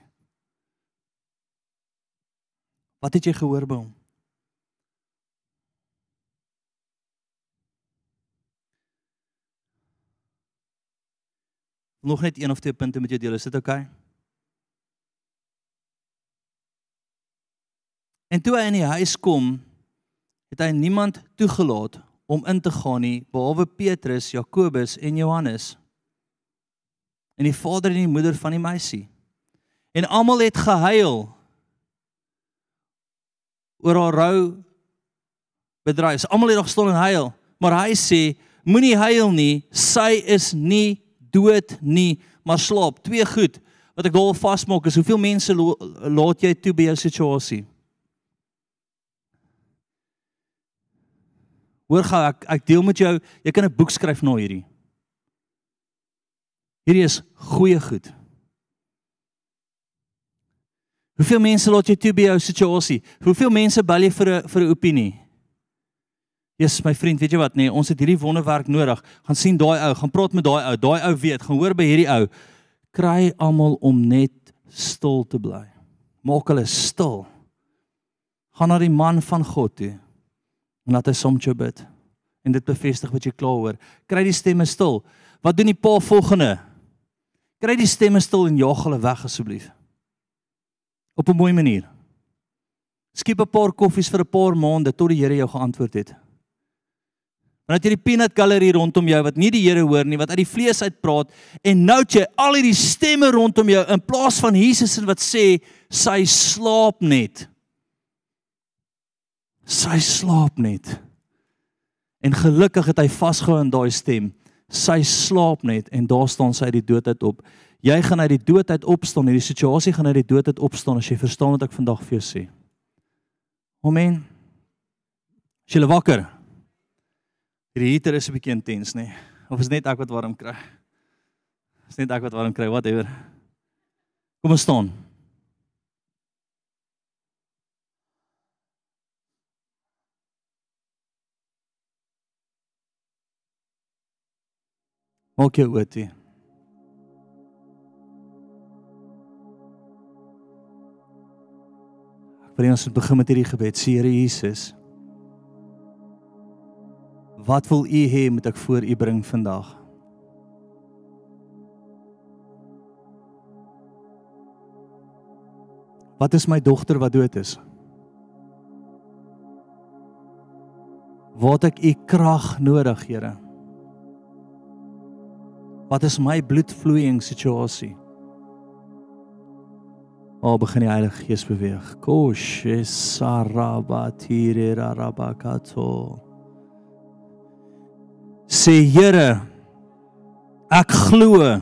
Wat het jy gehoor by hom? Nog net een of twee punte met jou deel, is dit oukei? Okay? En toe hy in die huis kom, het hy niemand toegelaat om in te gaan nie behalwe Petrus, Jakobus en Johannes. En die vader en die moeder van die meisie. En almal het gehuil oor haar rou bedryf. Almal het nog stil en huil, maar hy sê moenie huil nie, sy is nie dood nie, maar slaap. Twee goed wat ek wil vasmaak is hoeveel mense laat jy toe by jou situasie? Hoor gou ek ek deel met jou, jy kan 'n boek skryf na hierdie. Hierdie is goeie goed. Hoeveel mense laat jy toe by jou situasie? Hoeveel mense bel jy vir 'n vir 'n opinie? Jesus my vriend, weet jy wat nee, ons het hierdie wonderwerk nodig. Gaan sien daai ou, gaan praat met daai ou. Daai ou weet, gaan hoor by hierdie ou. Kry almal om net stil te bly. Maak hulle stil. Gaan na die man van God toe en laat hy soms jou bid en dit bevestig wat jy klaar hoor. Kry die stemme stil. Wat doen die pa volgende? Kry die stemme stil en jaag hulle weg asseblief. Op 'n mooi manier. Skiep 'n paar koffies vir 'n paar maande tot die Here jou geantwoord het. Dan het jy die peanut gallery rondom jou wat nie die Here hoor nie, wat uit die vlees uit praat en nou jy al hierdie stemme rondom jou in plaas van Jesus wat sê sy slaap net. Sy slaap net. En gelukkig het hy vasgehou aan daai stem. Sy slaap net en daar staan sy uit die dood uit op. Jy gaan uit die dood uit opstaan. Hierdie situasie gaan uit die dood uit opstaan as jy verstaan wat ek vandag vir jou sê. Amen. Is jy wakker? Hierdie heater is 'n bietjie intens, nê? Nee. Of is net ek wat warm kry? Is net ek wat warm kry, whatever. Kom ons staan. Maak jou oë toe. Wil ons begin met hierdie gebed. Sê Here Jesus, wat wil U hê moet ek voor U bring vandag? Wat is my dogter wat dood is? Wat ek U krag nodig, Here? Wat is my bloedvloeiing situasie? O, begin die Heilige Gees beweeg. Kosh sarabatire rabakato. Sê Here, ek glo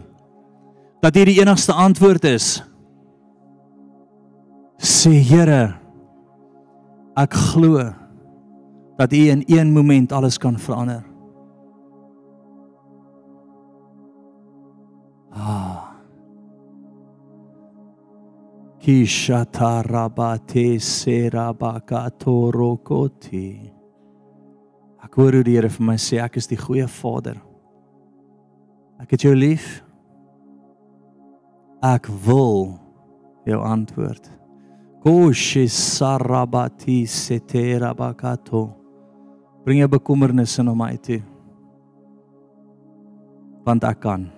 dat U die enigste antwoord is. Sê Here, ek glo dat U in een oomblik alles kan verander. Ah. Kishatarabate serabakatorokoti. Ek hoor hoe die Here vir my sê ek is die goeie Vader. Ek het jou lief. Ek wil jou antwoord. Koshisarabati seterabakato. Bring jou bekommernisse na my toe. Want ek kan.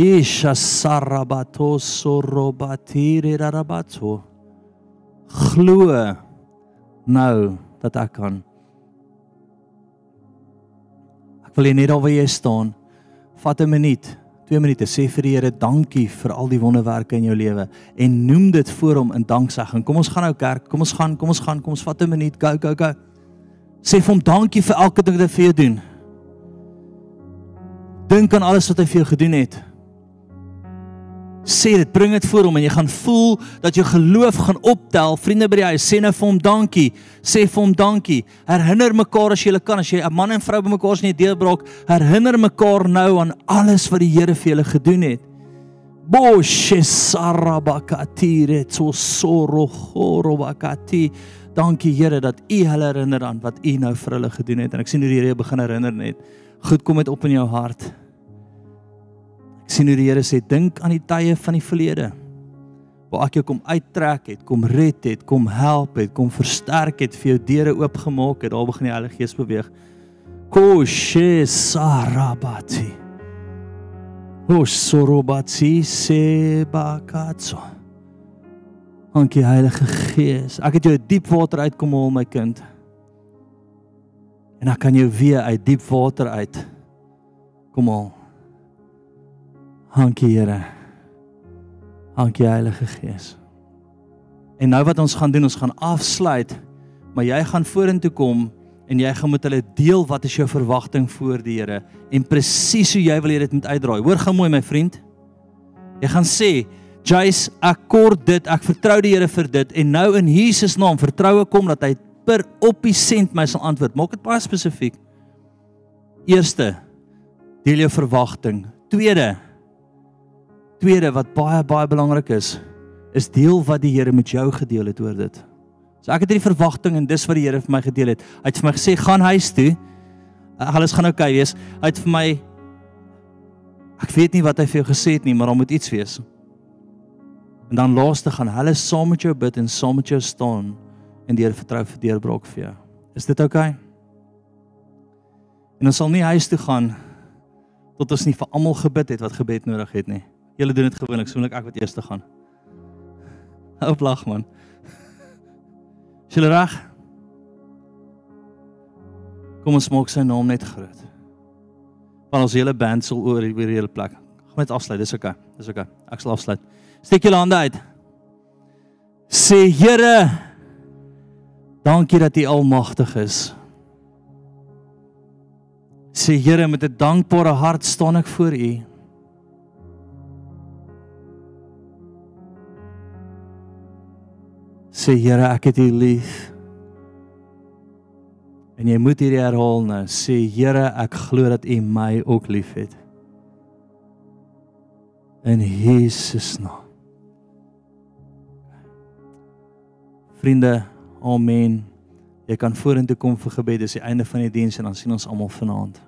Isha sarabato sorobatiri rarabato. Glo nou dat ek kan. Ek wil net daar waar jy staan, vat 'n minuut, 2 minute, sê vir die Here dankie vir al die wonderwerke in jou lewe en noem dit voor hom in danksegging. Kom ons gaan nou kerk, kom ons gaan, kom ons gaan, kom ons vat 'n minuut, go go go. Sê vir hom dankie vir elke ding wat hy vir jou doen. Dink aan alles wat hy vir jou gedoen het sê dit, bring dit voor hom en jy gaan voel dat jou geloof gaan optel. Vriende by die huis, sê nou vir hom dankie. Sê vir hom dankie. Herinner mekaar as jy kan, as jy 'n man en vrou bymekaar is in 'n deurbraak, herinner mekaar nou aan alles wat die Here vir julle gedoen het. Boshe sarabakatire tsosorogorobakati. Dankie Here dat U hulle herinner aan wat U nou vir hulle gedoen het en ek sien hoe die Here begin herinner net. Goed kom dit op in jou hart sien hoe die Here sê dink aan die tye van die verlede waar ek jou kom uittrek het, kom red het, kom help het, kom versterk het, vir jou deure oopgemaak het. Daar begin die Heilige Gees beweeg. Koshe sarabati. Hosh sorobati sebakatso. Dankie Heilige Gees. Ek het jou diep water uitkom haal my kind. En ek kan jou weer uit diep water uit kom haal. Dankie Here. Dankie Heilige Gees. En nou wat ons gaan doen, ons gaan afsluit, maar jy gaan vorentoe kom en jy gaan met hulle deel wat is jou verwagting voor die Here en presies hoe jy wil hê dit moet uitdraai. Hoor gou mooi my vriend. Jy gaan sê, "Jace, ek kort dit, ek vertrou die Here vir dit en nou in Jesus naam vertroue kom dat hy per op die sent my sal antwoord." Maak dit baie spesifiek. Eerste, deel jou verwagting. Tweede, Tweede wat baie baie belangrik is, is deel wat die Here met jou gedeel het oor dit. So ek het hierdie verwagting en dis wat die Here vir my gedeel het. Hy het vir my gesê gaan huis toe. Uh, alles gaan oukei okay wees. Hy het vir my ek weet nie wat hy vir jou gesê het nie, maar daar moet iets wees. En dan laaste gaan hulle saam met jou bid en saam met jou staan en die Here vertrou vir deurbraak vir jou. Is dit oukei? Okay? En ons sal nie huis toe gaan tot ons nie vir almal gebid het wat gebed nodig het nie. Julle doen dit gewoonlik, soonlik ek wat eers te gaan. Hou lag man. Is julle reg? Kom ons maak sy naam net groot. Want ons hele band sal oor hierdie hele plek. Gaan net afsluit, dis oké. Okay. Dis oké. Okay. Ek sal afsluit. Steek julle hande uit. Sê Here, dankie dat U almagtig is. Sê Here met 'n dankbare hart staan ek voor U. Sê Here, ek het U lief. En jy moet hierdie herhaal nou. Sê Here, ek glo dat U my ook liefhet. In Jesus naam. Vriende, amen. Jy kan vorentoe kom vir gebed. Dis die einde van die diens en dan sien ons almal vanaand.